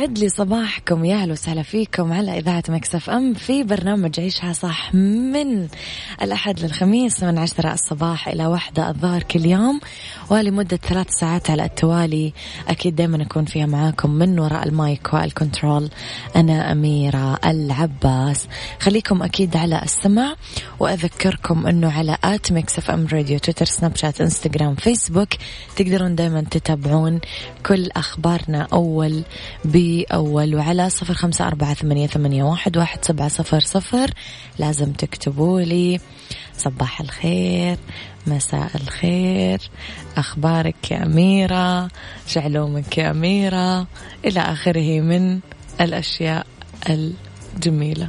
يسعد لي صباحكم يا أهلا وسهلا فيكم على إذاعة مكس إف إم في برنامج عيشها صح من الأحد للخميس من عشرة الصباح إلى واحدة الظهر كل يوم ولمدة ثلاث ساعات على التوالي. أكيد دائما أكون فيها معاكم من وراء المايك وال control. أنا أميرة العباس. خليكم أكيد على السمع وأذكركم إنه على at مكس إف إم راديو تويتر سناب شات إنستغرام فيسبوك تقدرون دائما تتابعون كل أخبارنا أول بأول وعلى صفر خمسة أربعة ثمانية, ثمانية واحد, واحد سبعة صفر صفر. لازم تكتبوا لي صباح الخير مساء الخير أخبارك يا أميرة شعلومك يا أميرة إلى آخره من الأشياء الجميلة.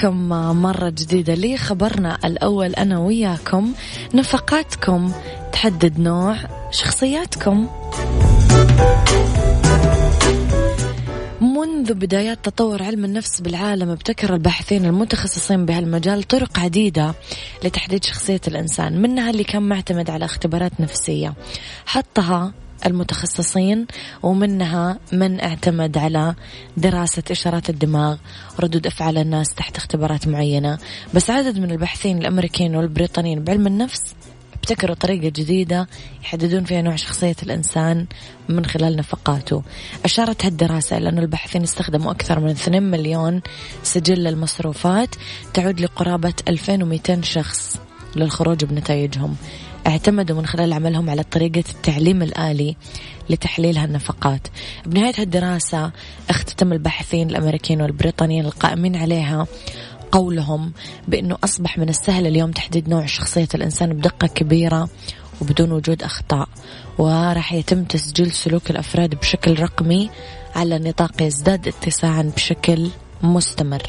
لكم مرة جديدة. لي خبرنا الأول أنا وياكم. نفقاتكم تحدد نوع شخصياتكم. منذ بدايات تطور علم النفس بالعالم ابتكر الباحثين المتخصصين بهالمجال طرق عديدة لتحديد شخصية الإنسان منها اللي كان معتمد على اختبارات نفسية. حطها المتخصصين ومنها من اعتمد على دراسة إشارات الدماغ ردود أفعال الناس تحت اختبارات معينة. بس عدد من الباحثين الأمريكيين والبريطانيين بعلم النفس ابتكروا طريقة جديدة يحددون فيها نوع شخصية الإنسان من خلال نفقاته. أشارت هالدراسة إلى أن الباحثين استخدموا أكثر من 2 مليون سجل للمصروفات تعود لقرابة 2200 شخص للخروج بنتائجهم. اعتمدوا من خلال عملهم على طريقة التعليم الآلي لتحليل هالنفقات. بنهاية هالدراسة اختتم الباحثين الأمريكيين والبريطانيين القائمين عليها قولهم بأنه أصبح من السهل اليوم تحديد نوع شخصية الإنسان بدقة كبيرة وبدون وجود أخطاء وراح يتم تسجيل سلوك الأفراد بشكل رقمي على نطاق يزداد اتساعا بشكل مستمر.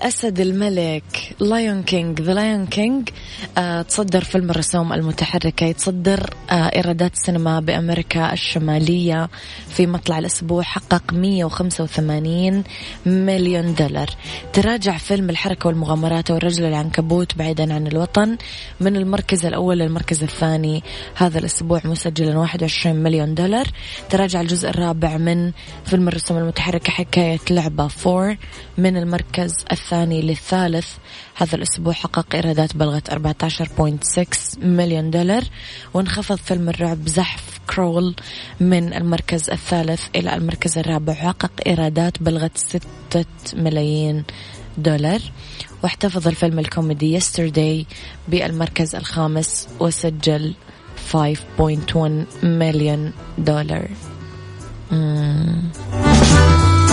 الأسد الملك Lion King The Lion King تصدر فيلم الرسوم المتحركة يتصدر آه إيرادات السينما بأمريكا الشمالية في مطلع الأسبوع حقق 185 مليون دولار. تراجع فيلم الحركة والمغامرات والرجل العنكبوت بعيدا عن الوطن من المركز الأول للمركز الثاني هذا الأسبوع مسجلا 21 مليون دولار. تراجع الجزء الرابع من فيلم الرسوم المتحركة حكاية لعبة 4 من المركز الثاني للثالث. هذا الأسبوع حقق إيرادات بلغت 14.6 مليون دولار وانخفض فيلم الرعب زحف كرول من المركز الثالث إلى المركز الرابع وحقق إيرادات بلغت 6 ملايين دولار. واحتفظ الفيلم الكوميدي يسترداي بالمركز الخامس وسجل 5.1 مليون دولار. مم.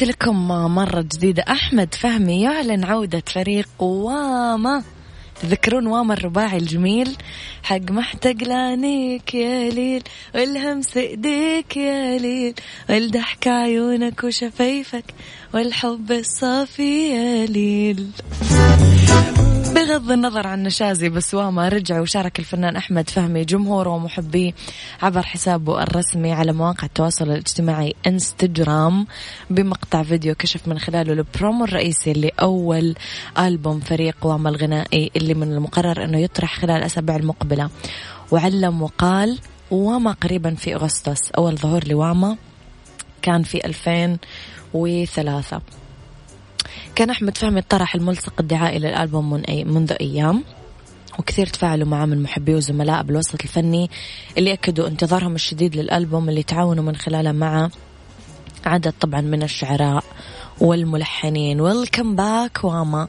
تحياتي لكم مرة جديدة. أحمد فهمي يعلن عودة فريق واما. تذكرون واما الرباعي الجميل؟ حق محتاج لانيك يا ليل والهمس إيديك يا ليل والضحك عيونك وشفايفك والحب الصافي يا ليل. بغض النظر عن نشازي بسوامة رجع وشارك الفنان أحمد فهمي جمهوره ومحبيه عبر حسابه الرسمي على مواقع التواصل الاجتماعي انستجرام بمقطع فيديو كشف من خلاله البرومو الرئيسي لأول ألبوم فريق واما الغنائي اللي من المقرر أنه يطرح خلال الأسابيع المقبلة. وعلم وقال واما قريبا في أغسطس أول ظهور لواما كان في 2003 كان أحمد فهمي طرح الملصق الدعائي للألبوم من أي منذ أيام. وكثير تفاعلوا معه من محبيه وزملائه بالوسط الفني اللي أكدوا انتظارهم الشديد للألبوم اللي تعاونوا من خلاله مع عدد طبعا من الشعراء والملحنين. ويلكم باك واما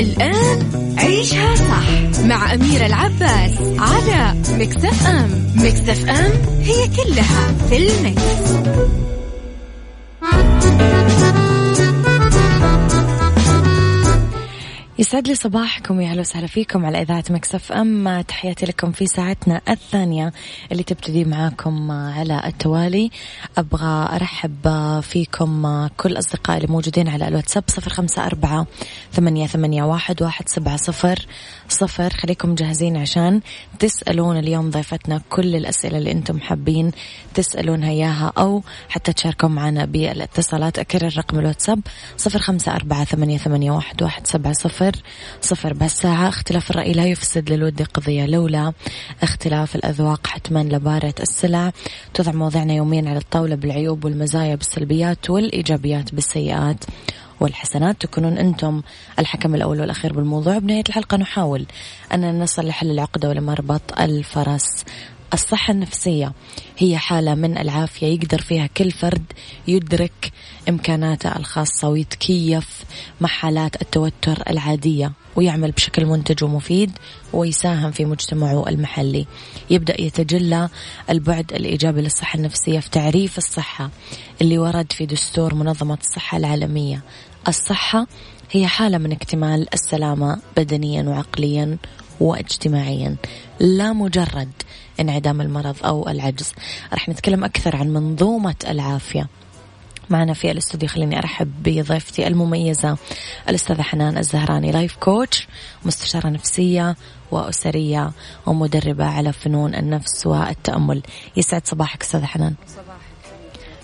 الآن عيشها صح مع أميرة العباس على مكس إف أم مكس إف أم هي كلها في المكس. يسعد لي صباحكم يا أهلا وسهلا فيكم على إذاعة مكس إف أم. تحياتي لكم في ساعتنا الثانية اللي تبتدي معاكم على التوالي. أبغى أرحب فيكم كل أصدقائي اللي موجودين على الواتساب صفر خمسة أربعة ثمانية, ثمانية واحد, واحد سبعة صفر صفر. خليكم جاهزين عشان تسألون اليوم ضيفتنا كل الأسئلة اللي أنتم حابين تسألونها إياها أو حتى تشاركوا معنا بالإتصالات. أكرر رقم الواتساب صفر خمسة أربعة ثمانية, ثمانية واحد, واحد سبعة صفر. صفر. بهالساعة. اختلاف الرأي لا يفسد للود قضية. لولا اختلاف الأذواق حتما لبارة السلع. توضع مواضيعنا يوميا على الطاولة بالعيوب والمزايا بالسلبيات والإيجابيات بالسيئات والحسنات. تكونون أنتم الحكم الأول والأخير بالموضوع. بنهاية الحلقة نحاول أن نصل لحل العقدة ولمربط الفرس. الصحة النفسية هي حالة من العافية يقدر فيها كل فرد يدرك إمكاناته الخاصة ويتكيف مع حالات التوتر العادية ويعمل بشكل منتج ومفيد ويساهم في مجتمعه المحلي. يبدأ يتجلى البعد الإيجابي للصحة النفسية في تعريف الصحة اللي ورد في دستور منظمة الصحة العالمية. الصحة هي حالة من اكتمال السلامة بدنيا وعقليا واجتماعيا. لا مجرد انعدام المرض أو العجز. راح نتكلم أكثر عن منظومة العافية. معنا في الاستوديو خليني أرحب بضيفتي المميزة الأستاذة حنان الزهراني life coach مستشارة نفسية وأسرية ومدربة على فنون النفس والتأمل. يسعد صباحك أستاذة حنان.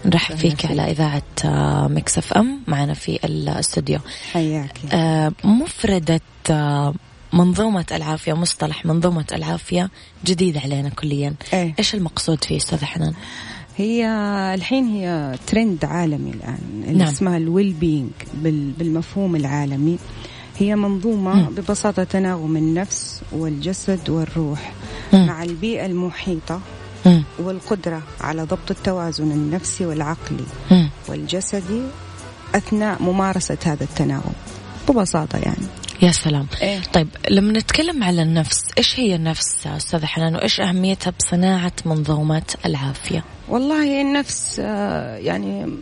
نرحب فيك على إذاعة مكس أف أم معنا في الاستوديو. حياك آه، مفردة آه، منظومة العافية مصطلح منظومة العافية جديد علينا كليا إيه؟ إيش المقصود فيه أستاذة حنان؟ هي الحين هي ترند عالمي الآن اللي نعم. اسمها ال well-being بالمفهوم العالمي هي منظومة مم. ببساطة تناغم النفس والجسد والروح مم. مع البيئة المحيطة مم. والقدرة على ضبط التوازن النفسي والعقلي مم. والجسدي أثناء ممارسة هذا التناغم ببساطة يعني يا سلام إيه؟ طيب لما نتكلم على النفس إيش هي النفس أستاذة حنان وإيش أهميتها بصناعة منظومة العافية؟ والله النفس آه، يعني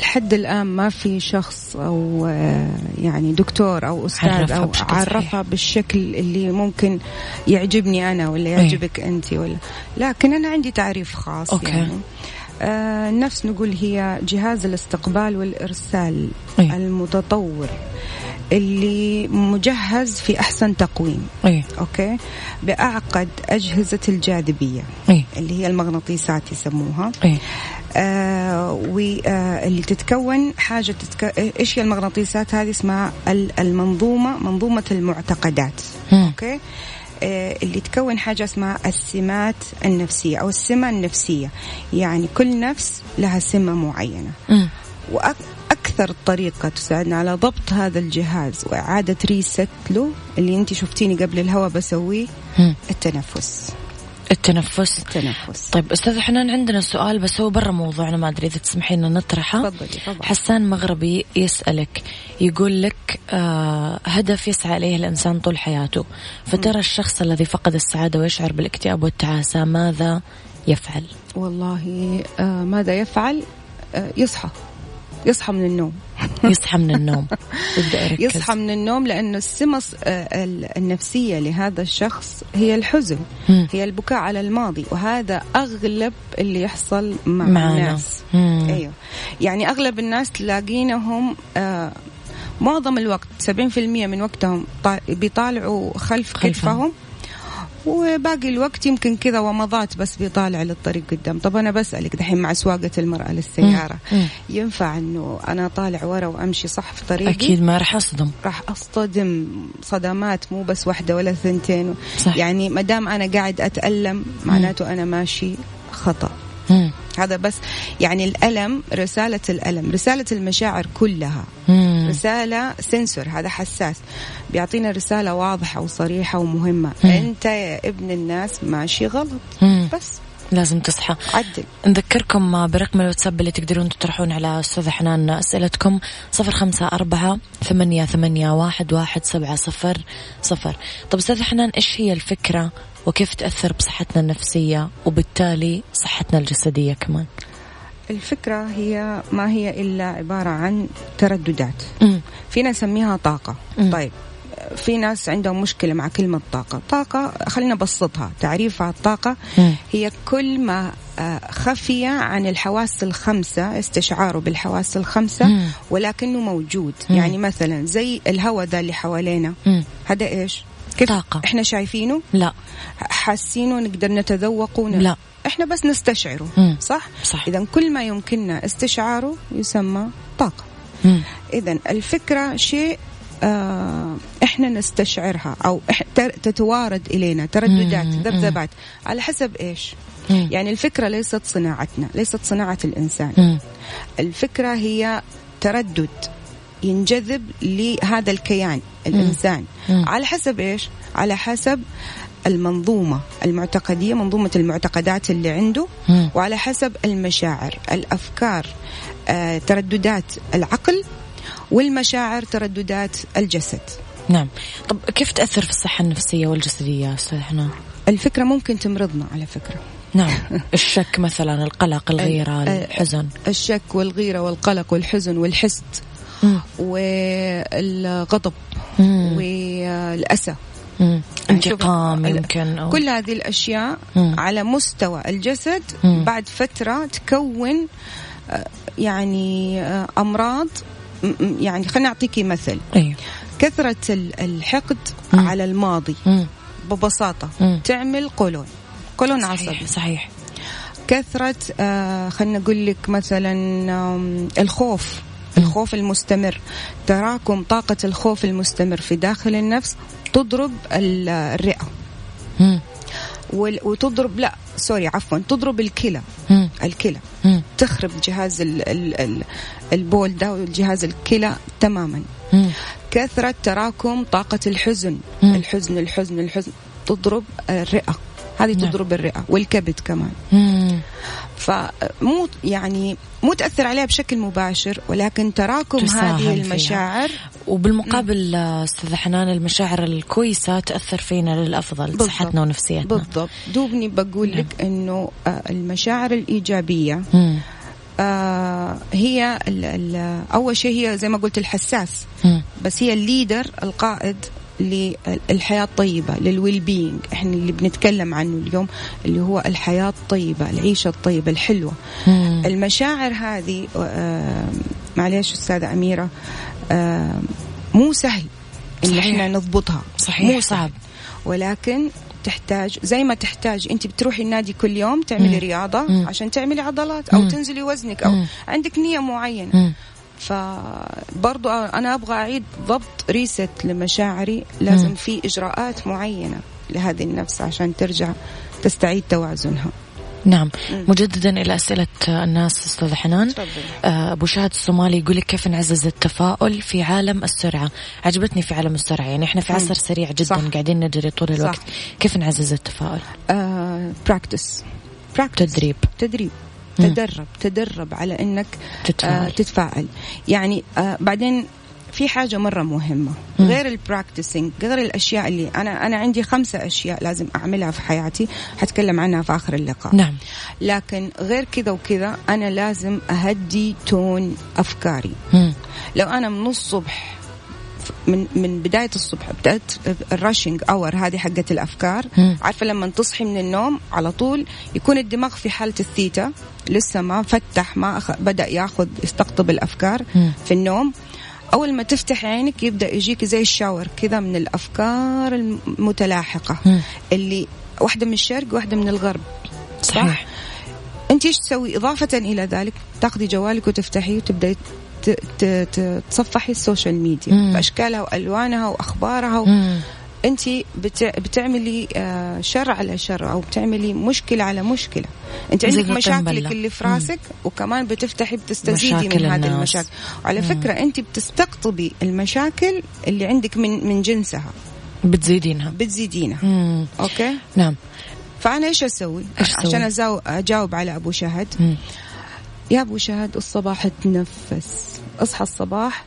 لحد الآن ما في شخص أو آه، يعني دكتور أو أستاذ عرفها صحيح. عرفها بالشكل اللي ممكن يعجبني أنا ولا يعجبك أنت ولا لكن أنا عندي تعريف خاص okay. يعني آه، النفس نقول هي جهاز الاستقبال والإرسال إيه. المتطور اللي مجهز في أحسن تقويم. إيه. okay؟ بأعقد أجهزة الجاذبية. إيه. اللي هي المغناطيسات يسموها. إيه. آه واللي تتكون حاجة تتك... إيش هي المغناطيسات؟ هذه اسمها ال- المنظومة منظومة المعتقدات. مم. أوكي؟ آه، اللي تكون حاجة اسمها السمات النفسية أو السمة النفسية. يعني كل نفس لها سمة معينة. مم. وأكثر طريقة تساعدنا على ضبط هذا الجهاز وإعادة ريست له اللي أنت شفتيني قبل الهوا بسويه. التنفس. التنفس. التنفس. طيب أستاذ حنان عندنا سؤال بس هو برا موضوعنا ما أدري إذا تسمحين لنا نطرحه. تفضلي تفضلي. حسان مغربي يسألك يقول لك آه هدف يسعى إليه الإنسان طول حياته فترى الشخص الذي فقد السعادة ويشعر بالاكتئاب والتعاسة ماذا يفعل؟ والله آه ماذا يفعل؟ آه يصحى. يصحى من النوم. يصحى من النوم. يبدأ يركز يصحى من النوم لأن السمة آه، ال- النفسية لهذا الشخص هي الحزن مم. هي البكاء على الماضي وهذا أغلب اللي يحصل مع معنا. الناس. مم. أيوه. يعني أغلب الناس تلاقينهم آه معظم الوقت 70% من وقتهم طا- بيطالعوا خلف خلفهم. كتفهم. وباقي الوقت يمكن كذا ومضات بس بيطالع للطريق قدام. طب أنا بسألك دحين مع سواقة المرأة للسيارة. مم. ينفع إنه أنا طالع ورا وأمشي صح في طريقي؟ أكيد ما راح أصدم. راح أصطدم صدمات مو بس واحدة ولا ثنتين. صح. يعني ما دام أنا قاعد أتألم معناته أنا ماشي خطأ. مم. هذا بس يعني الألم رسالة الألم رسالة المشاعر كلها مم. رسالة سنسور هذا حساس بيعطينا رسالة واضحة وصريحة ومهمة مم. أنت يا ابن الناس ماشي غلط مم. بس لازم تصحى. عدل. نذكركم برقم الواتساب اللي تقدرون تطرحون على أستاذة حنان أسئلتكم. صفر خمسة أربعة ثمانية, ثمانية واحد, واحد سبعة صفر صفر. طب أستاذة حنان إيش هي الفكرة وكيف تأثر بصحتنا النفسية وبالتالي صحتنا الجسدية كمان؟ الفكرة هي ما هي إلا عبارة عن ترددات. مم. فينا نسميها طاقة. مم. طيب. في ناس عندهم مشكلة مع كلمة طاقة طاقة خلينا نبسطها تعريفها الطاقة مم. هي كل ما آه، خفي عن الحواس الخمسة استشعاره بالحواس الخمسة مم. ولكنه موجود مم. يعني مثلا زي الهواء ده اللي حوالينا مم. هذا إيش كيف طاقة. إحنا شايفينه لا حاسينه نقدر نتذوقه لا. إحنا بس نستشعره مم. صح صح اذا كل ما يمكننا استشعاره يسمى طاقة مم. إذا الفكرة شيء إحنا نستشعرها أو تتوارد إلينا ترددات. ذبذبات على حسب إيش؟ مم. يعني الفكرة ليست صناعتنا، ليست صناعة الإنسان، مم. الفكرة هي تردد ينجذب لهذا الكيان الإنسان مم. على حسب إيش؟ على حسب المنظومة المعتقدية منظومة المعتقدات اللي عنده مم. وعلى حسب المشاعر الأفكار آه، ترددات العقل والمشاعر ترددات الجسد. نعم. طب كيف تأثر في الصحة النفسية والجسدية أستاذ حنان؟ الفكرة ممكن تمرضنا على فكرة. نعم. الشك مثلا القلق الغيرة ال- الحزن. الشك والغيرة والقلق والحزن والحسد. والغضب. مم. يعني انتقام يمكن أو كل هذه الأشياء مم. على مستوى الجسد مم. بعد فترة تكون آه، يعني آه، م- يعني خليني اعطيكي مثل. أيوه كثرة ال- الحقد مم. على الماضي مم. ببساطة مم. تعمل قولون. قولون عصبي. صحيح. كثرة آه خلينا نقول لك مثلا الخوف الخوف المستمر. تراكم طاقة الخوف المستمر في داخل النفس تضرب ال- الرئة. وتضرب لا سوري عفوا تضرب الكلى. الكلى. تخرب جهاز ال ال ال البول ده والجهاز الكلى تماما مم. كثرة تراكم طاقة الحزن مم. الحزن الحزن الحزن تضرب الرئة هذه نعم. تضرب الرئة والكبد كمان مم. فمو يعني مو تأثر عليها بشكل مباشر ولكن تراكم هذه فيها. المشاعر وبالمقابل آه، أستاذ حنان المشاعر الكويسة تأثر فينا للأفضل. صحتنا ونفسيتنا بالضبط دوبني بقول نعم. لك إنه آه، المشاعر الإيجابية مم. آه، هي ال ال أول شيء هي زي ما قلت الحساس مم. بس هي الليدر القائد للحياة الطيبة للويل بينج إحنا اللي بنتكلم عنه اليوم اللي هو الحياة الطيبة العيشة الطيبة الحلوة مم. المشاعر هذه آه، معلش أستاذة أميرة آه، مو سهل إن صحيح. إحنا نضبطها صحيح مو صعب ولكن تحتاج زي ما تحتاج أنت بتروحي النادي كل يوم تعملي مم. رياضة مم. عشان تعملي عضلات أو مم. تنزلي وزنك أو مم. عندك نية معينة مم. فبرضو أنا أبغى أعيد ضبط reset لمشاعري لازم. في إجراءات معينة لهذه النفس عشان ترجع تستعيد توازنها نعم مم. مجددا إلى أسئلة الناس أستاذ حنان. آه، أبو شاهد الصومالي يقول لك كيف نعزز التفاؤل في عالم السرعة عجبتني في عالم السرعة يعني إحنا في. عصر سريع جدا صح. قاعدين نجري طول صح. الوقت كيف نعزز التفاؤل practice practice تدريب تدريب. تدرب تدرب على إنك تتفاءل. آه تتفاءل يعني آه بعدين في حاجة مرة مهمة مم. غير ال practicing غير الأشياء اللي أنا أنا عندي خمسة أشياء لازم أعملها في حياتي حتكلم عنها في آخر اللقاء نعم لكن غير كذا وكذا أنا لازم أهدي tone أفكاري مم. لو أنا من الصبح من من بداية الصبح بدأت ال rushing hour هذه حقة الأفكار. مم. عارفة لما تصحي من النوم على طول يكون الدماغ في حالة الثيتا لسه ما فتح ما أخ... بدأ ياخذ يستقطب الأفكار مم. في النوم. أول ما تفتح عينك يبدأ يجيك زي ال shower كذا من الأفكار المتلاحقة. مم. اللي واحدة من الشرق واحدة من الغرب. صحيح. أنت إيش تسوي؟ إضافة إلى ذلك تاخذي جوالك وتفتحيه وتبدأي تصفحي ال social media مم. بأشكالها وألوانها وأخبارها مم. أنت بت- بتعملي آه، شر على شر أو بتعملي مشكلة على مشكلة أنت عندك مشاكلك. اللي في. راسك وكمان بتفتحي بتستزيدي من هذه. المشاكل وعلى مم. فكرة أنت بتستقطبي المشاكل اللي عندك من من جنسها بتزيدينها بتزيدينها مم. أوكي نعم فأنا إيش أسوي إيش؟ عشان أزاو- أجاوب على أبو شهد مم. يا أبو شهد الصباح تنفس أصحى الصباح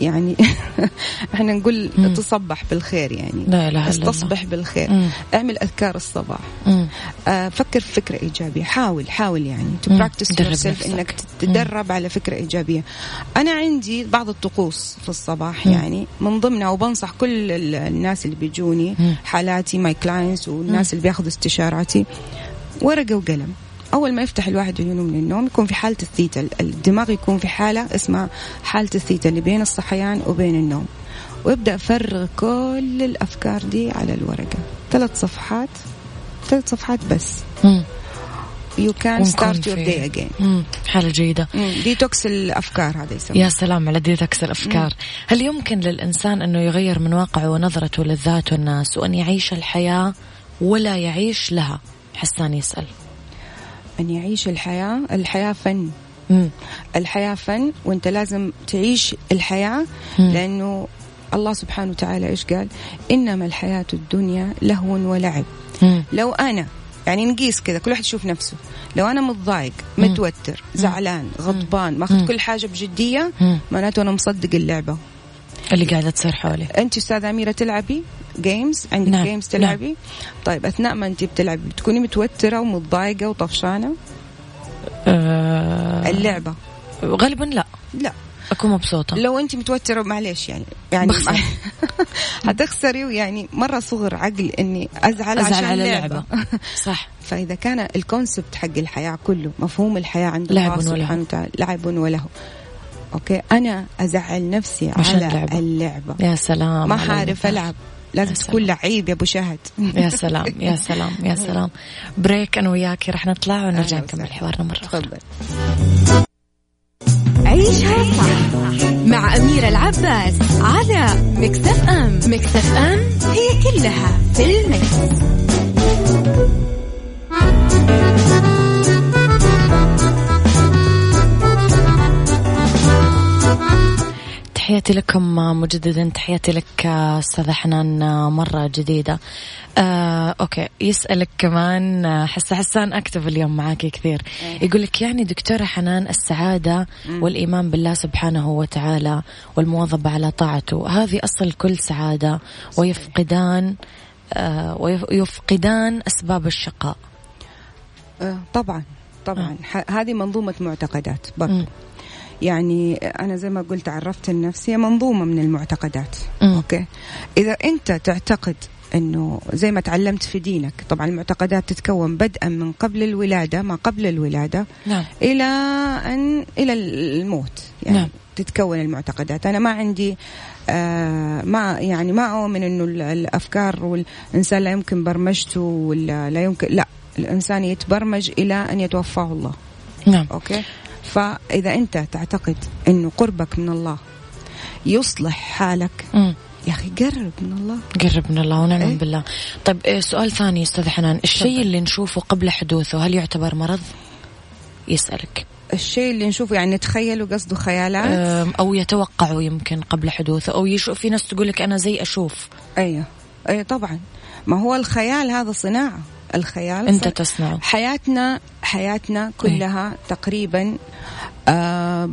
يعني إحنا نقول مم. تصبح بالخير يعني لا الله. استصبح بالخير مم. اعمل أذكار الصباح مم. آه فكر في فكرة إيجابية حاول حاول يعني to مم. practice. إنك تتدرب على فكرة إيجابية أنا عندي بعض الطقوس في الصباح مم. يعني من ضمنها وبنصح كل ال- الناس اللي بيجوني مم. حالاتي my clients والناس اللي بياخذوا استشاراتي ورقة وقلم أول ما يفتح الواحد عيونه من النوم يكون في حالة الثيتا. الدماغ يكون في حالة اسمها حالة الثيتا اللي بين الصحيان وبين النوم. ويبدا يفرغ كل الأفكار دي على الورقة. ثلاث صفحات. ثلاث صفحات بس. مم. you can start your day again مم. حالة جيدة. ديتوكس الأفكار هذا يسمى يا سلام على ديتكس الأفكار. هل يمكن للإنسان أنه يغير من واقعه ونظرته للذات والناس وأن يعيش الحياة ولا يعيش لها؟ حسان يسأل. أن يعيش الحياة الحياة فن مم. الحياة فن وأنت لازم تعيش الحياة مم. لأنه الله سبحانه وتعالى إيش قال إنما الحياة الدنيا لهو ولعب مم. لو أنا يعني نقيس كذا كل واحد يشوف نفسه لو أنا متضايق. متوتر زعلان غضبان. ماخذ كل حاجة بجدية. معناته أنا مصدق اللعبة اللي قاعدة تصير حولي. أنت أستاذة أميرة تلعبي؟ games عندك نعم، games تلعبي؟ طيب أثناء ما أنت بتلعبي بتكوني متوترة ومتضايقة وطفشانة؟ آه اللعبة. غالبا لا. لا. أكون مبسوطة. لو أنت متوترة معلش يعني يعني بخسر. حتخسري ويعني مرة صغر عقل إني أزعل, أزعل عشان على لعبه, لعبة. صح. فإذا كان ال concept حق الحياة كله مفهوم الحياة عند لعب الله. سبحانه وتعالى لعب ولهو okay؟ أنا أزعل نفسي على لعبة. اللعبة. يا سلام ما حعرف. ألعب. لازم يا تكون لعيب يا أبو شهد. يا سلام يا سلام يا سلام. بريك أنا وياكي رح نطلع ونرجع نكمل. حوارنا أخرى. تفضل. عيشها صح مع أميرة العباس على مكتف أم. مكتف أم هي كلها في المكس. تحياتي لكم مجددا تحياتي لك أستاذة حنان مرة جديدة. آه، أوكي يسألك كمان آه، حس حسان اكتب اليوم معاكي كثير. يقول لك يعني دكتورة حنان السعادة والإيمان بالله سبحانه وتعالى والمواظبة على طاعته هذه أصل كل سعادة ويفقدان آه، ويفقدان أسباب الشقاء. آه، طبعا طبعا. هذه منظومة معتقدات مم. يعني أنا زي ما قلت عرفت النفس هي منظومة من المعتقدات. مم. أوكي؟ إذا أنت تعتقد إنه زي ما تعلمت في دينك طبعا المعتقدات تتكون بدءا من قبل الولادة ما قبل الولادة نعم. إلى ان إلى الموت. يعني نعم. تتكون المعتقدات. أنا ما عندي آه ما يعني ما أؤمن إنه ال- الأفكار والإنسان لا يمكن برمجته ولا لا يمكن لا الإنسان يتبرمج إلى أن يتوفاه الله. نعم. أوكي؟ فإذا أنت تعتقد انه قربك من الله يصلح حالك مم. يا أخي قرب من الله. قرب من الله ونعم إيه؟ بالله. طيب إيه، سؤال ثاني أستاذ حنان. الشيء. اللي نشوفه قبل حدوثه هل يعتبر مرض؟ يسألك. الشيء اللي نشوفه يعني نتخيله قصده خيالات؟ أو يتوقعوا يمكن قبل حدوثه أو يشوف في ناس تقول لك أنا زي أشوف. أيوه. أيوه طبعا. ما هو الخيال هذا صناعة. الخيال أنت صن- تصنعه حياتنا حياتنا كلها تقريبا آه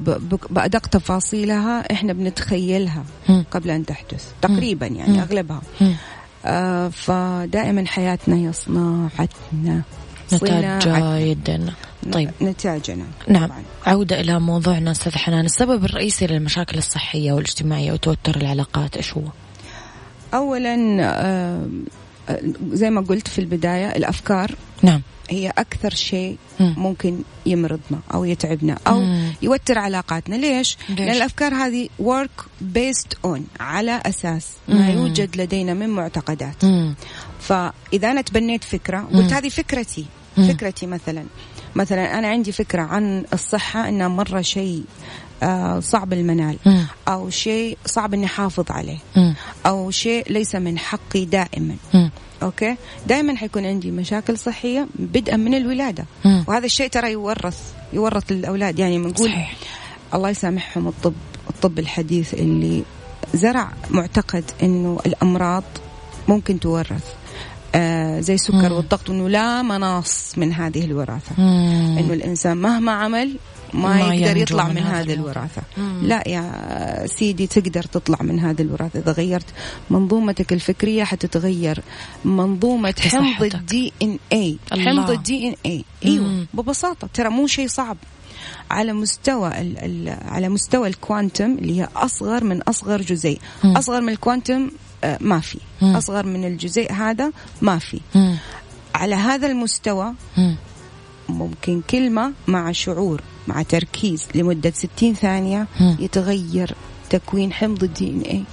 بأدق تفاصيلها إحنا بنتخيلها. قبل أن تحدث تقريبا يعني مم. أغلبها مم. آه فدائما حياتنا هي صناعتنا نتاج. يدنا طيب نتاجنا نعم طبعا عودة إلى موضوعنا أستاذ حنان السبب الرئيسي للمشاكل الصحية والاجتماعية وتوتر العلاقات إيش هو؟ اولا آه آه، زي ما قلت في البداية الأفكار نعم هي أكثر شيء مم. ممكن يمرضنا أو يتعبنا أو مم. يوتر علاقاتنا ليش؟ ليش؟ لأن الأفكار هذه work based on على أساس ما مم. يوجد لدينا من معتقدات مم. فإذا أنا تبنيت فكرة مم. قلت هذه فكرتي مم. فكرتي مثلا مثلا أنا عندي فكرة عن الصحة إنها مرة شيء صعب المنال. أو شيء صعب إني أحافظ عليه. أو شيء ليس من حقي دائما. أوكي دائما حيكون عندي مشاكل صحية بدءا من الولادة. وهذا الشيء ترى يورث يورث للاولاد يعني بنقول الله يسامحهم الطب الطب الحديث اللي زرع معتقد إنه الأمراض ممكن تورث آه زي السكر. والضغط إنه لا مناص من هذه الوراثة مم. إنه الإنسان مهما عمل ما, ما يقدر ينجو يطلع من من, هذه. الوراثة مم. لا يا سيدي تقدر تطلع من هذه الوراثة إذا غيرت منظومتك الفكرية حتتغير منظومة حتى حمض. ال DNA. حمض ال DNA إيوه مم. ببساطة ترى مو شيء صعب على مستوى ال ال على مستوى ال quantum اللي هي أصغر من أصغر جزيء مم. أصغر من ال quantum آه، ما في مم. أصغر من الجزيء هذا ما في مم. على هذا المستوى مم. ممكن كلمة مع شعور مع تركيز لمدة 60 ثانية مم. يتغير تكوين حمض ال DNA.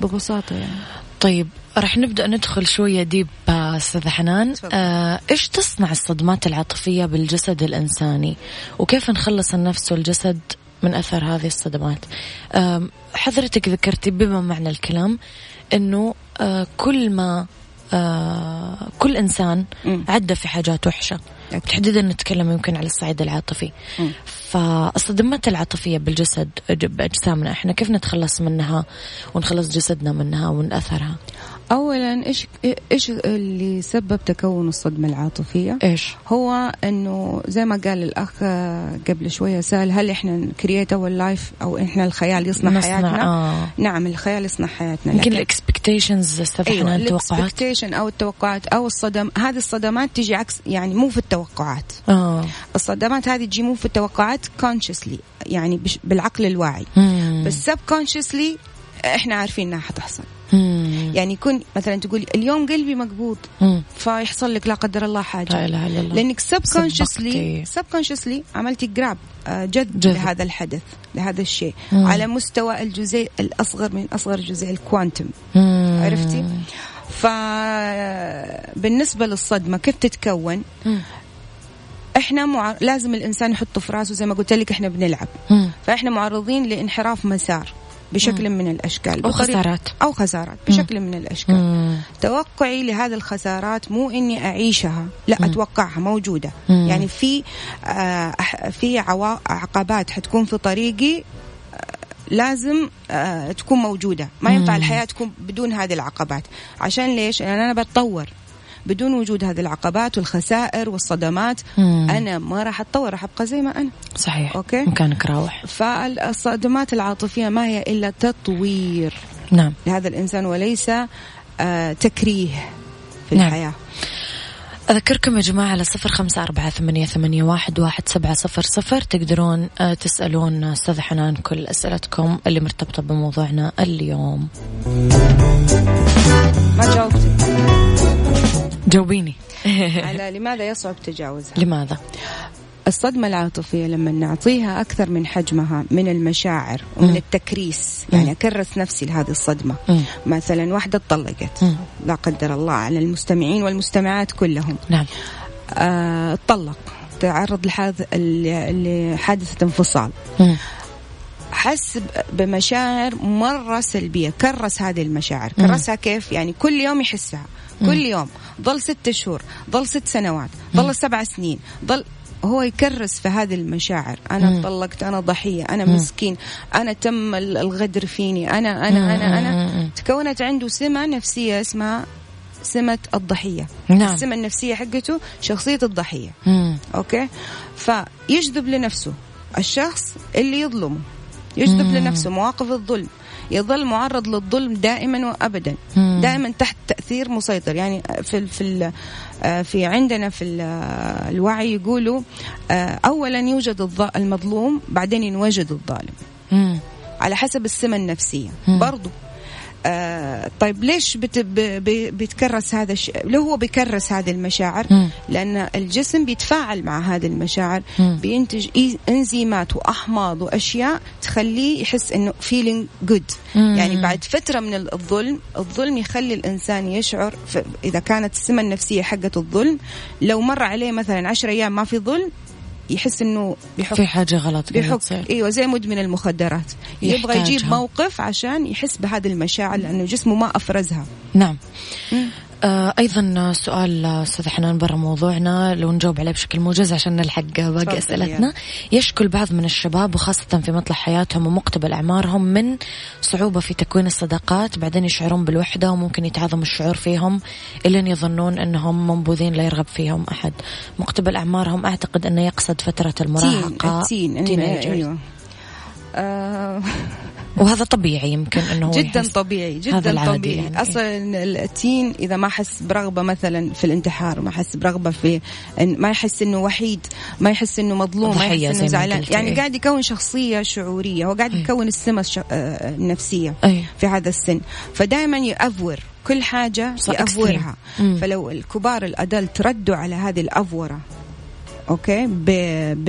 ببساطة يعني طيب رح نبدأ ندخل شوية deep آه، أستاذ حنان. آه، إيش تصنع الصدمات العاطفية بالجسد الإنساني وكيف نخلص النفس والجسد من أثر هذه الصدمات آم، حضرتك ذكرتي بما معنى الكلام أنه آه، كل ما آه، كل إنسان مم. عدى في حاجات وحشة أكيد. تحديدا نتكلم يمكن على الصعيد العاطفي مم. فالصدمات العاطفية بالجسد بأجسامنا إحنا كيف نتخلص منها ونخلص جسدنا منها ومن أثرها اولا إيش إيش اللي سبب تكون الصدمة العاطفية؟ إيش؟ هو إنه زي ما قال الأخ آه، قبل شوية سأل هل إحنا create our life أو إحنا الخيال يصنع حياتنا؟ آه. نعم الخيال يصنع حياتنا. يمكن لكن- ال expectations أيوه حنان التوقعات أو التوقعات أو الصدم هذه الصدمات تجي عكس يعني مو في التوقعات. آه. الصدمات هذه تجي مو في التوقعات consciously يعني بالعقل الواعي. مم. بس subconsciously إحنا عارفين إنها حتحصل. مم. يعني يكون مثلا تقولي اليوم قلبي مقبوض مم. فيحصل لك لا قدر الله حاجة لا إله إلا الله لأنك سبقتي. subconsciously subconsciously عملتي جراب جذب جذب. لهذا الحدث لهذا الشيء مم. على مستوى الجزيء الأصغر من أصغر جزيء الكوانتم مم. عرفتي فبالنسبه للصدمة كيف تتكون مم. إحنا مع... لازم الإنسان يحطه في راسه زي ما قلت لك إحنا بنلعب مم. فإحنا معرضين لانحراف مسار بشكل من الأشكال أو بطريقة- خسارات. أو خسارات بشكل من الأشكال. مم. توقعي لهذه الخسارات مو إني أعيشها لا أتوقعها موجودة. مم. يعني في آه في عوا... عقبات حتكون في طريقي آه، لازم آه تكون موجودة. ما ينفع مم. الحياة تكون بدون هذه العقبات. عشان ليش؟ لأن أنا بتطور. بدون وجود هذه العقبات والخسائر والصدمات مم. أنا ما راح أتطور راح أبقى زي ما أنا. صحيح. أوكي. مكانك راوح. فالصدمات العاطفية ما هي إلا تطوير نعم. لهذا الإنسان وليس آه تكريه في نعم. الحياة. أذكركم يا جماعة على صفر خمسة أربعة ثمانية, ثمانية واحد, واحد سبعة صفر صفر. تقدرون آه، تسألون أستاذ حنان كل أسئلتكم اللي مرتبطة بموضوعنا اليوم. ما جاوبتك. جاوبيني على لماذا يصعب تجاوزها لماذا؟ الصدمة العاطفية لما نعطيها أكثر من حجمها من المشاعر ومن مم. التكريس. يعني أكرس نفسي لهذه الصدمة مم. مثلا واحدة اتطلقت. لا قدر الله على المستمعين والمستمعات كلهم نعم آه، اتطلق تعرض لحاذ- ل- لحادثة انفصال. حس بمشاعر مرة سلبية كرس هذه المشاعر. كرسها كيف يعني كل يوم يحسها كل يوم ضل ست شهور ضل ست سنوات ضل سبع سنين ضل هو يكرس في هذه المشاعر. أنا. طلقت أنا ضحية أنا. مسكين أنا تم ال- الغدر فيني أنا أنا أنا أنا. تكونت عنده سمة نفسية اسمها سمة الضحية. نعم. السمة النفسية حقته شخصية الضحية. مم. أوكي؟ فيجذب لنفسه الشخص اللي يظلمه. يجذب مم. لنفسه مواقف الظلم. يظل معرض للظلم دائما وابدا. دائما تحت تأثير مسيطر يعني في ال- في ال- آه، في عندنا في آه، الوعي يقولوا آه، اولا يوجد المظلوم بعدين ينوجد الظالم. على حسب السمة النفسية. برضو آه طيب ليش بت ب ب بيتكرس هذا الشيء ليه هو بيكرس هذه المشاعر مم. لأن الجسم بيتفاعل مع هذه المشاعر مم. بينتج إنزيمات وأحماض وأشياء تخليه يحس إنه feeling good مم. يعني بعد فترة من الظلم الظلم يخلي الإنسان يشعر إذا كانت السمة النفسية حقة الظلم لو مر عليه مثلا عشر أيام ما في ظلم يحس إنه بيحط في حاجة غلط بيحك إيوه زي مدمن المخدرات يبغى. يجيب موقف عشان يحس بهذه المشاعر لأنه جسمه ما أفرزها نعم مم. آه أيضا سؤال أستاذ حنان برا موضوعنا لو نجاوب عليه بشكل موجز عشان نلحق باقي أسئلتنا. يشكو البعض من الشباب وخاصة في مطلع حياتهم ومقتبل أعمارهم من صعوبة في تكوين الصداقات بعدين يشعرون بالوحدة وممكن يتعاظم الشعور فيهم الين يظنون إنهم منبوذين لا يرغب فيهم أحد. مقتبل أعمارهم أعتقد أنه يقصد فترة المراهقة. تين teenagers. أيوه. آه وهذا طبيعي يمكن إنه جدا يحس- طبيعي جدا طبيعي يعني. أصلا التين إذا ما حس برغبة مثلا في الانتحار ما حس برغبة في إن ما يحس إنه وحيد ما يحس إنه مظلوم ما يحس إنه زعلان. يعني قاعد يكون شخصية شعورية هو قاعد يكون السمة. آه، النفسية أي. في هذا السن فدائما يأفور كل حاجة يأفورها. فلو الكبار الأدلت ردوا على هذه الأفورة أوكي ب, ب...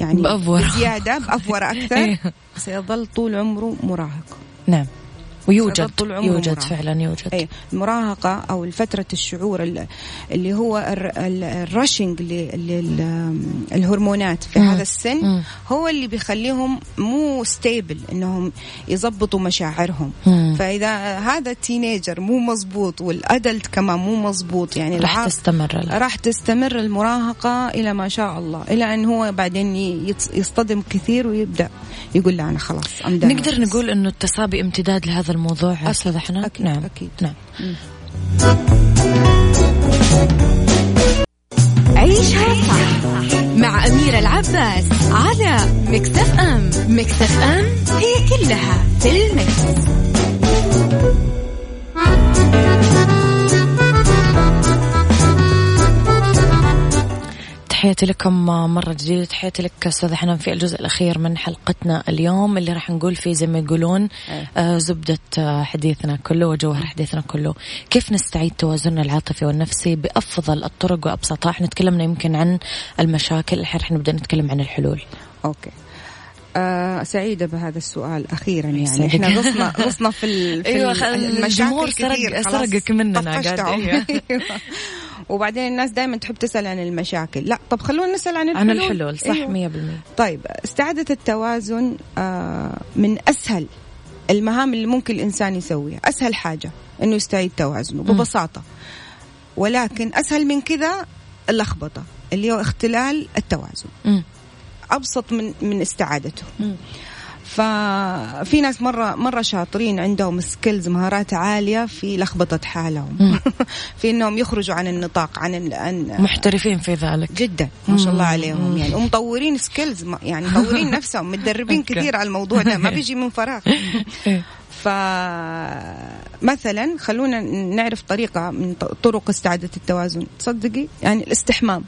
يعني بأفورة. بزيادة بأفورة أكثر إيه. سيظل طول عمره مراهق. نعم. ويوجد طول عمره يوجد مراهق. فعلا يوجد أي المراهقة أو فترة الشعور ال- اللي هو الر- ال- ال rushing للهرمونات في مم. هذا السن مم. هو اللي بيخليهم مو stable إنهم يضبطوا مشاعرهم مم. فإذا هذا ال teenager مو مزبوط وال adult كمان مو مزبوط يعني راح تستمر راح تستمر المراهقة إلى ما شاء الله إلى أن هو بعدين يصطدم كثير ويبدأ يقول لا أنا خلاص نقدر. نقول إنه التصابي امتداد لهذا الموضوع أكيد، أستاذ حنان أكيد، نعم أكيد. نعم عيشها صح مع أميرة العباس على مكتف أم مكتف أم هي كلها في المكس. تحياتي لكم مرة جديدة. تحياتي لك أستاذ حنان في الجزء الأخير من حلقتنا اليوم اللي راح نقول فيه زي ما يقولون إيه. آه زبدة آه، حديثنا كله وجوهر حديثنا كله. كيف نستعيد توازننا العاطفي والنفسي بأفضل الطرق وأبسطها؟ إحنا تكلمنا يمكن عن المشاكل الحين راح نبدأ نتكلم عن الحلول. أوكي. آه سعيدة بهذا السؤال أخيرا يعني. إحنا غصنا غصنا في, ال- في أيوة، المشاكل كثير سرقك مننا قاعد. أيوة. وبعدين الناس دائما تحب تسأل عن المشاكل لا طب خلونا نسأل عن عن الحلول الحلول صح أيوة. مية بالمية طيب استعادة التوازن آه من أسهل المهام اللي ممكن الإنسان يسويها أسهل حاجة إنه يستعيد توازنه ببساطة ولكن أسهل من كذا اللخبطة اللي هو اختلال التوازن مم. أبسط من من استعادته. ففي ناس مرة مرة شاطرين عندهم skills مهارات عالية في لخبطة حالهم. في إنهم يخرجوا عن النطاق عن ال- عن محترفين في ذلك جدا ما شاء الله. عليهم يعني ومطورين skills يعني مطورين نفسهم متدربين. كثير على الموضوع ده ما بيجي من فراغ إيه. فمثلا خلونا نعرف طريقة من طرق استعادة التوازن تصدقي يعني الاستحمام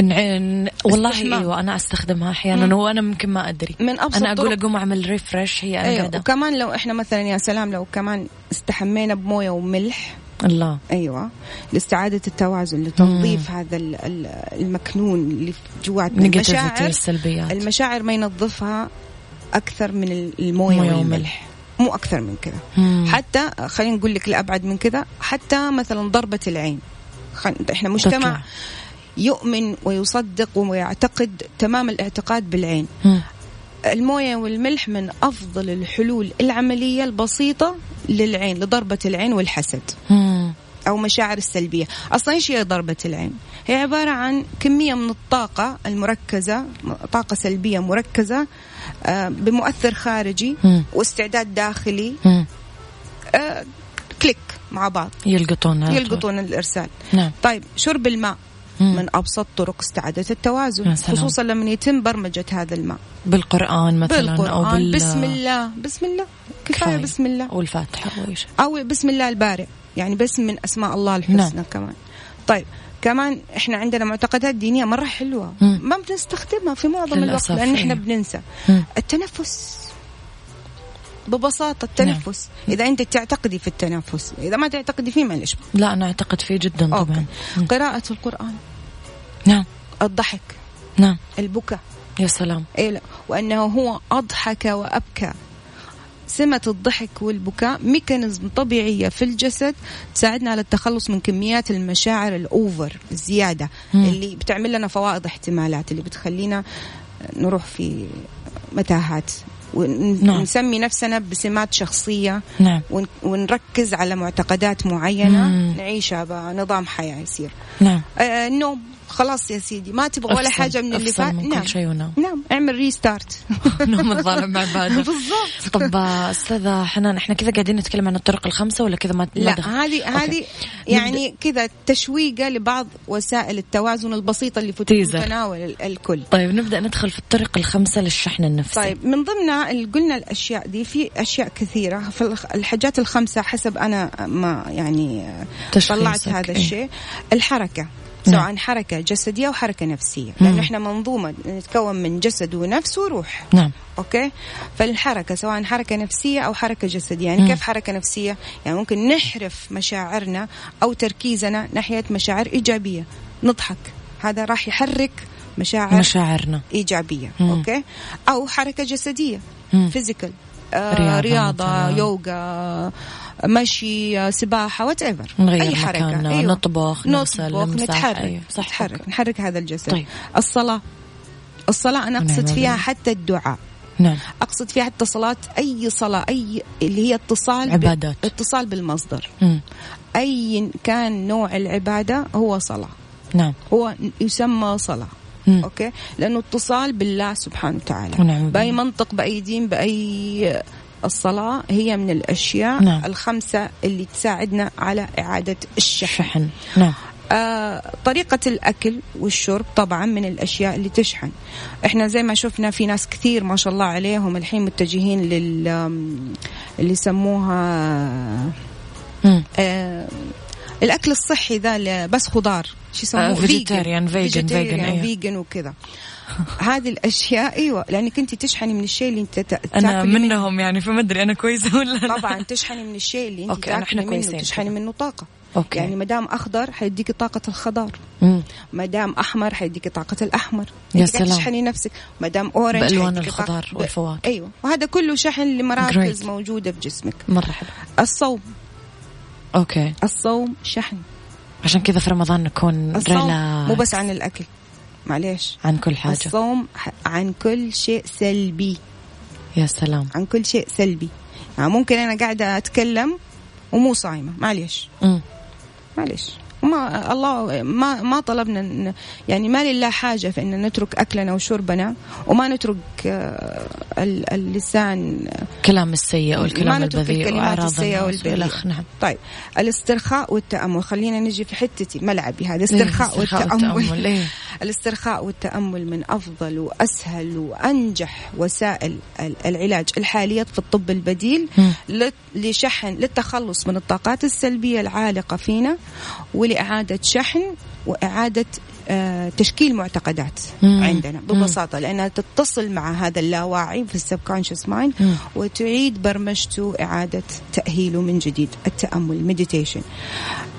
نع- والله استحمام. إيوه أنا أستخدمها أحيانا وأنا ممكن ما أدري. من أبسط أنا أقول. اقوم أعمل ريفرش هي أنا أيوه قاعدة. وكمان لو إحنا مثلا يا سلام لو كمان استحمينا بموية وملح. الله. أيوه لاستعادة التوازن لتنظيف هذا ال- ال- المكنون اللي جواتنا المشاعر. السلبيات. المشاعر ما ينظفها أكثر من الموية والملح. مو أكثر من كذا. مم. حتى خلينا نقول لك الابعد من كذا حتى مثلا ضربة العين. خل... إحنا مجتمع تطلع. يؤمن ويصدق ويعتقد تمام الاعتقاد بالعين. الموية والملح من أفضل الحلول العملية البسيطة للعين لضربة العين والحسد. أو مشاعر السلبية أصلا إيش هي ضربة العين هي عبارة عن كمية من الطاقة المركزة طاقة سلبية مركزة آه، بمؤثر خارجي. واستعداد داخلي. آه، كليك مع بعض يلقطون. يلقطون الإرسال نعم طيب شرب الماء. من أبسط طرق استعادة يا التوازن. خصوصا لما يتم برمجة هذا الماء بالقرآن مثلا أو بالقرآن بال بسم الله بسم الله كفاية كفاية. بسم الله والفاتحة أو بسم الله البارئ يعني بسم من أسماء الله الحسنى نعم. كمان طيب كمان إحنا عندنا معتقدات دينية مرة حلوة مم. ما بنستخدمها في معظم الوقت لأن إحنا إيه. بننسى مم. التنفس ببساطة التنفس. إذا أنت تعتقدي في التنفس إذا ما تعتقدي فيه معلش لا أنا أعتقد فيه جدا okay. طبعا. مم. قراءة القرآن. نعم. الضحك. نعم. البكاء. يا سلام. إيه لا. وأنه هو أضحك وأبكى. سمة الضحك والبكاء mechanism طبيعية في الجسد تساعدنا على التخلص من كميات المشاعر الأوفر الزيادة. مم. اللي بتعمل لنا فوائد احتمالات اللي بتخلينا نروح في متاهات. نعم. ونسمي نفسنا بسمات شخصية. نعم. ون- ونركز على معتقدات معينة. مم. نعيشها بنظام حياة يصير. نعم. آه النوم. خلاص يا سيدي ما تبغى ولا حاجة من اللي فات؟ نعم كل شيء ونام نعم اعمل ريستارت نوم الظالم عبادة بالضبط. طب أستاذة حنان إحنا كذا قاعدين نتكلم عن الطرق الخمسة ولا كذا ما لا؟ هذه. هذه يعني كذا تشويقة لبعض وسائل التوازن البسيطة اللي في. متناول ال- الكل. طيب نبدأ ندخل في الطرق الخمسة للشحن النفسي. طيب من ضمنها اللي قلنا الأشياء دي في أشياء كثيرة. في الحاجات الخمسة حسب أنا ما يعني طلعت هذا إيه. الشيء. الحركة. نعم. سواء حركة جسدية أو حركة نفسية. مم. لأنه إحنا منظومة نتكون من جسد ونفس وروح. نعم. okay؟ فالحركة سواء حركة نفسية أو حركة جسدية. يعني مم. كيف حركة نفسية؟ يعني ممكن نحرف مشاعرنا أو تركيزنا ناحية مشاعر إيجابية. نضحك. هذا راح يحرك مشاعر مشاعرنا. إيجابية. مم. okay؟ أو حركة جسدية. مم. physical رياضة آه رياضة مثلاً. يوغا مشي سباحة whatever أي حركة. مكاننا، نطبخ، نطبخ نتحرك. أيوة، صح، نتحرك. نحرك هذا الجسد. طيب. الصلاة. الصلاة أنا أقصد فيها بالله. حتى الدعاء. نعم. أقصد فيها حتى صلاة أي صلاة أي اللي هي اتصال ب- عبادات. اتصال بالمصدر. مم. أي كان نوع العبادة هو صلاة. نعم. هو يسمى صلاة. مم. أوكي؟ لأنه اتصال بالله سبحانه وتعالى. ونعم بأي. منطق بأي دين بأي الصلاة هي من الأشياء نعم. الخمسة اللي تساعدنا على إعادة الشحن. شحن نعم. آه طريقة الأكل والشرب طبعا من الأشياء اللي تشحن. إحنا زي ما شفنا في ناس كثير ما شاء الله عليهم الحين متجهين لل اللي يسموها. آه الأكل الصحي ذا بس خضار. شو يسموه؟ آه، vegan، vegan، أيوه. vegan وكذا. هذه الأشياء أيوة لأنك أنت تشحني من الشيء اللي أنا تاكلي منه. منهم يعني فما أدري أنا كويسة ولا لا طبعا تشحني من الشيء اللي أنت okay، تاكلي منه كويسين تشحني. منه طاقة Okay. يعني ما دام أخضر حيديكي طاقة الخضار. ما دام أحمر حيديكي طاقة الأحمر يا انت سلام. تشحني نفسك ما دام orange طاقة- الخضار والفواكه. أيوه وهذا كله شحن لمراكز great. موجودة في جسمك مرة حلو الصوم okay الصوم شحن عشان كذا في رمضان نكون الصوم relax مو بس عن الأكل معليش. عن كل حاجة. الصوم عن كل شيء سلبي. يا سلام. عن كل شيء سلبي. يعني ممكن أنا قاعدة أتكلم ومو صايمة. معليش. مم. معلش ما الله ما ما طلبنا يعني ما لله حاجة في إن نترك أكلنا وشربنا وما نترك آه، ال- اللسان كلام السيء والكلام ما نترك البذيء الكلمات السيئة والأخ نعم. طيب. الاسترخاء والتأمل. خلينا نجي في حتتي ملعبي هذا. الاسترخاء إيه، والتأمل إيه. الاسترخاء والتأمل من أفضل وأسهل وأنجح وسائل ال- العلاج الحالية في الطب البديل لشحن للتخلص من الطاقات السلبية العالقة فينا ولإعادة شحن وإعادة آه، تشكيل معتقدات مم. عندنا ببساطة لأنها تتصل مع هذا اللاواعي في ال subconscious mind. وتعيد برمجته إعادة تأهيله من جديد التأمل meditation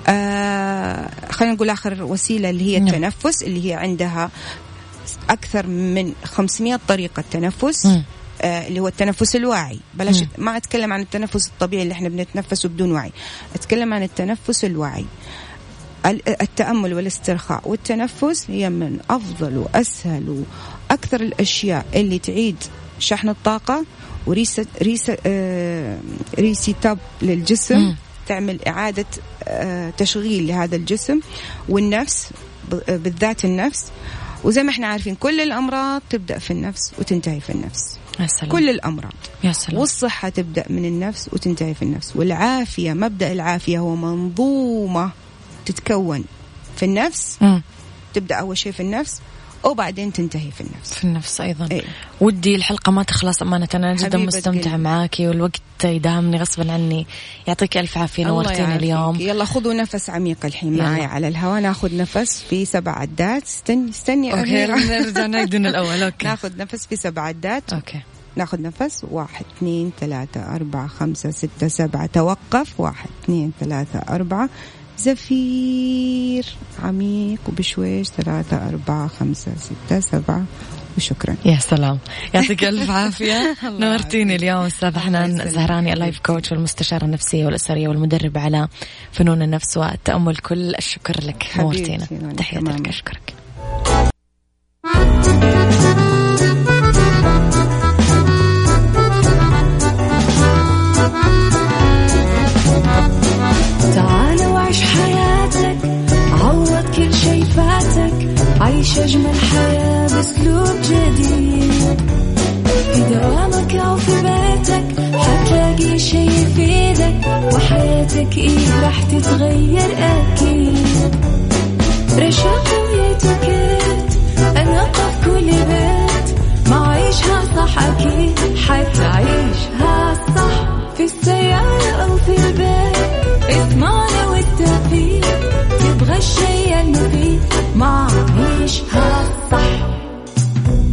آه خلينا نقول آخر وسيلة اللي هي نعم. التنفس اللي هي عندها أكثر من 500 طريقة تنفس مم. آه، اللي هو التنفس الواعي بلاش. ما أتكلم عن التنفس الطبيعي اللي إحنا بنتنفسه بدون وعي أتكلم عن التنفس الواعي ال- التأمل والاسترخاء والتنفس هي من أفضل وأسهل وأكثر الأشياء اللي تعيد شحن الطاقة وريست ريس آه للجسم. تعمل إعادة آه تشغيل لهذا الجسم والنفس ب- بالذات النفس. وزي ما إحنا عارفين كل الأمراض تبدأ في النفس وتنتهي في النفس. يا سلام. كل الأمراض. يا سلام. والصحة تبدأ من النفس وتنتهي في النفس. والعافية مبدأ العافية هو منظومة تتكون في النفس مم. تبدأ أول شيء في النفس وبعدين تنتهي في النفس. في النفس أيضا. إيه. ودي الحلقة ما تخلص أمانة أنا جدا مستمتعة. معاكي والوقت يداهمني غصبا عني. يعطيك ألف عافية يعافيك. اليوم. يلا خذوا نفس عميق الحين. معايا على الهواء ناخذ نفس في سبع عدات. استني استني. نرجع نعيد من الأول. Okay. ناخذ نفس في سبع عدات. Okay. ناخذ نفس. واحد اثنين ثلاثة أربعة خمسة ستة سبعة. توقف. واحد اثنين ثلاثة أربعة. زفير. عميق وبشويش ثلاثة أربعة خمسة ستة سبعة. وشكرا. يا سلام. يعطيك ألف عافية. نورتيني. اليوم أستاذ حنان زهراني. اللايف كوتش والمستشارة النفسية والأسرية والمدرب على فنون النفس والتامل كل الشكر لك. نورتينا تحياتي. لك أشكرك. بأسلوب جديد في دوامك أو في بيتك حتلاقي شي يفيدك وحياتك إيه راح تتغير أكيد رشاق ويتوكيت أنا في كل بيت ما عيشها صح أكيد حتعيشها صح في السيارة أو في البيت اسمعنا والتوفيق تبغى الشي المفيد مع عيشها صح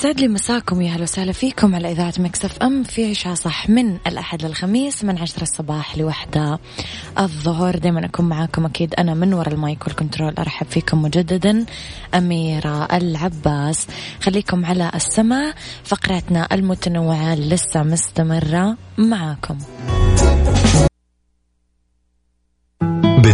يسعد لي مساكم يا هلا وسهلا فيكم على إذاعة ميكس اف ام في عيشها صح من الأحد للخميس من عشرة الصباح لوحدة الظهر. دايما أكون معاكم أكيد أنا من وراء المايك والكنترول. أرحب فيكم مجددا أميرة العباس. خليكم على السمع فقراتنا المتنوعة لسه مستمرة معاكم.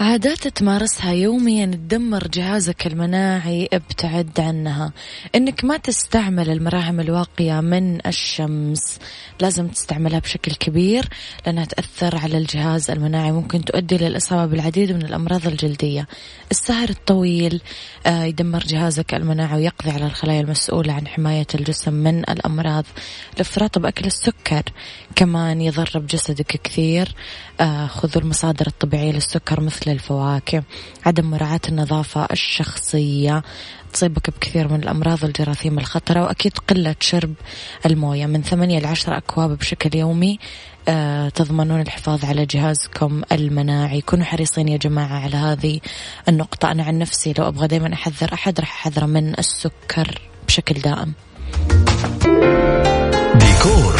عادات تمارسها يوميا تدمر جهازك المناعي ابتعد عنها. إنك ما تستعمل المراهم الواقية من الشمس. لازم تستعملها بشكل كبير لأنها تأثر على الجهاز المناعي. ممكن تؤدي للإصابة بالعديد من الأمراض الجلدية. السهر الطويل آه، يدمر جهازك المناعي ويقضي على الخلايا المسؤولة عن حماية الجسم من الأمراض. الإفراط بأكل السكر كمان يضر بجسدك كثير. خذوا المصادر الطبيعية للسكر مثل الفواكه عدم مراعاة النظافة الشخصية تصيبك بكثير من الأمراض والجراثيم الخطرة وأكيد قلة شرب الموية. من ثمانية لعشرة أكواب بشكل يومي آه، تضمنون الحفاظ على جهازكم المناعي. كونوا حريصين يا جماعة على هذه النقطة. أنا عن نفسي لو أبغى دايما أحذر أحد راح أحذره من السكر بشكل دائم. ديكور.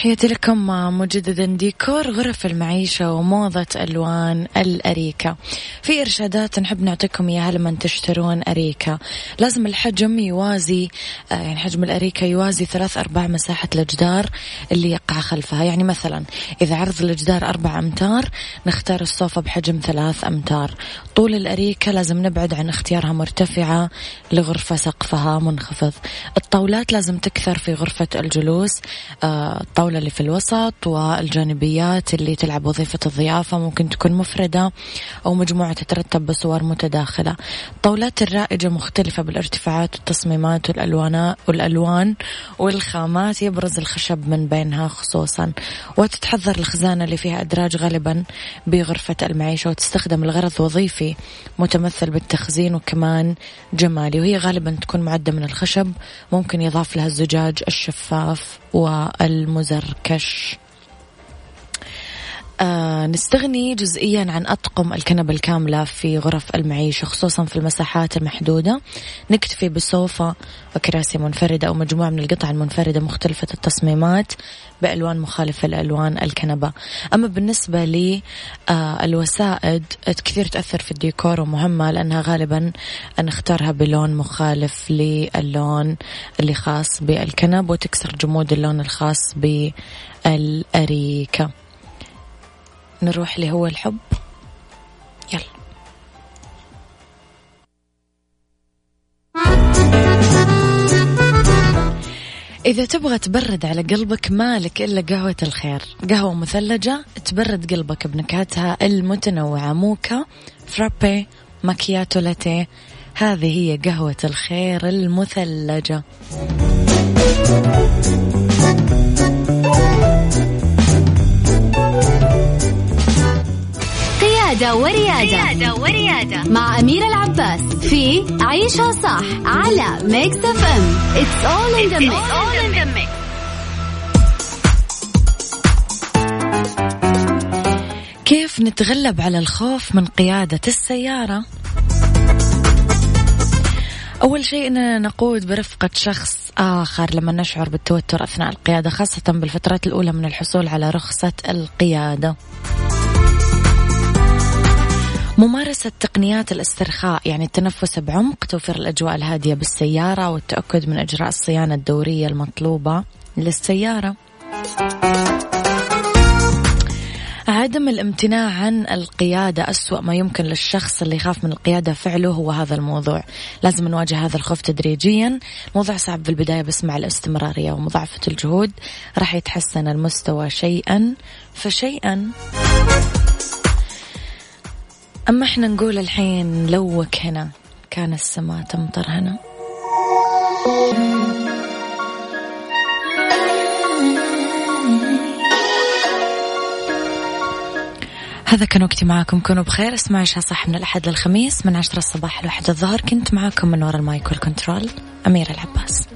تحياتي لكم مجددا ديكور غرف المعيشة وموضة ألوان الأريكة. في إرشادات نحب نعطيكم إياها لما تشترون أريكة. لازم الحجم يوازي آه، يعني حجم الأريكة يوازي ثلاث أرباع مساحة الجدار اللي يقع خلفها. يعني مثلا إذا عرض الجدار أربع أمتار نختار الصوفة بحجم ثلاث أمتار. طول الأريكة لازم نبعد عن اختيارها مرتفعة لغرفة سقفها منخفض. الطاولات لازم تكثر في غرفة الجلوس آه، الطاولة اللي في الوسط والجانبيات اللي تلعب وظيفة الضيافة ممكن تكون مفردة أو مجموعة تترتب بصور متداخلة. الطاولات الرائجة مختلفة بالارتفاعات والتصميمات والألوان والألوان والخامات يبرز الخشب من بينها خصوصا. وتتحضر الخزانة اللي فيها أدراج غالبا بغرفة المعيشة وتستخدم الغرض وظيفي متمثل بالتخزين وكمان جمالي. وهي غالبا تكون معدة من الخشب ممكن يضاف لها الزجاج الشفاف والمزركش. آه نستغني جزئيا عن أطقم الكنبة الكاملة في غرف المعيشة خصوصا في المساحات المحدودة. نكتفي بسوفة وكراسي منفردة أو مجموعة من القطع المنفردة مختلفة التصميمات بألوان مخالفة لألوان الكنبة. أما بالنسبة للوسائد آه كثير تأثر في الديكور ومهمة لأنها غالبا نختارها بلون مخالف للون اللي خاص بالكنب وتكسر جمود اللون الخاص بالأريكة. نروح اللي هو الحب. يلا. إذا تبغى تبرد على قلبك مالك إلا قهوة الخير. قهوة مثلجة تبرد قلبك بنكهاتها المتنوعة. موكا فرابي ماكياتو لاتيه. هذه هي قهوة الخير المثلجة. قيادة وريادة, وريادة مع أميرة العباس في عيشها صح على ميكس اف ام It's all in the mix. كيف نتغلب على الخوف من قيادة السيارة؟ أول شيء أننا نقود برفقة شخص آخر لما نشعر بالتوتر أثناء القيادة خاصة بالفترات الأولى من الحصول على رخصة القيادة. ممارسة تقنيات الاسترخاء يعني التنفس بعمق توفير الأجواء الهادية بالسيارة والتأكد من إجراء الصيانة الدورية المطلوبة للسيارة. عدم الامتناع عن القيادة أسوأ ما يمكن للشخص اللي يخاف من القيادة فعله هو هذا الموضوع. لازم نواجه هذا الخوف تدريجيا. موضوع صعب في البداية بس مع الاستمرارية ومضاعفة الجهود راح يتحسن المستوى شيئا فشيئا. أما إحنا نقول الحين لوك هنا كان السماء تمطر هنا هذا كان وقتي معاكم. كونوا بخير. اسمعوا عيشها صح من الأحد للخميس من عشرة الصباح لواحد الظهر. كنت معاكم من وراء المايك والكنترول أميرة العباس.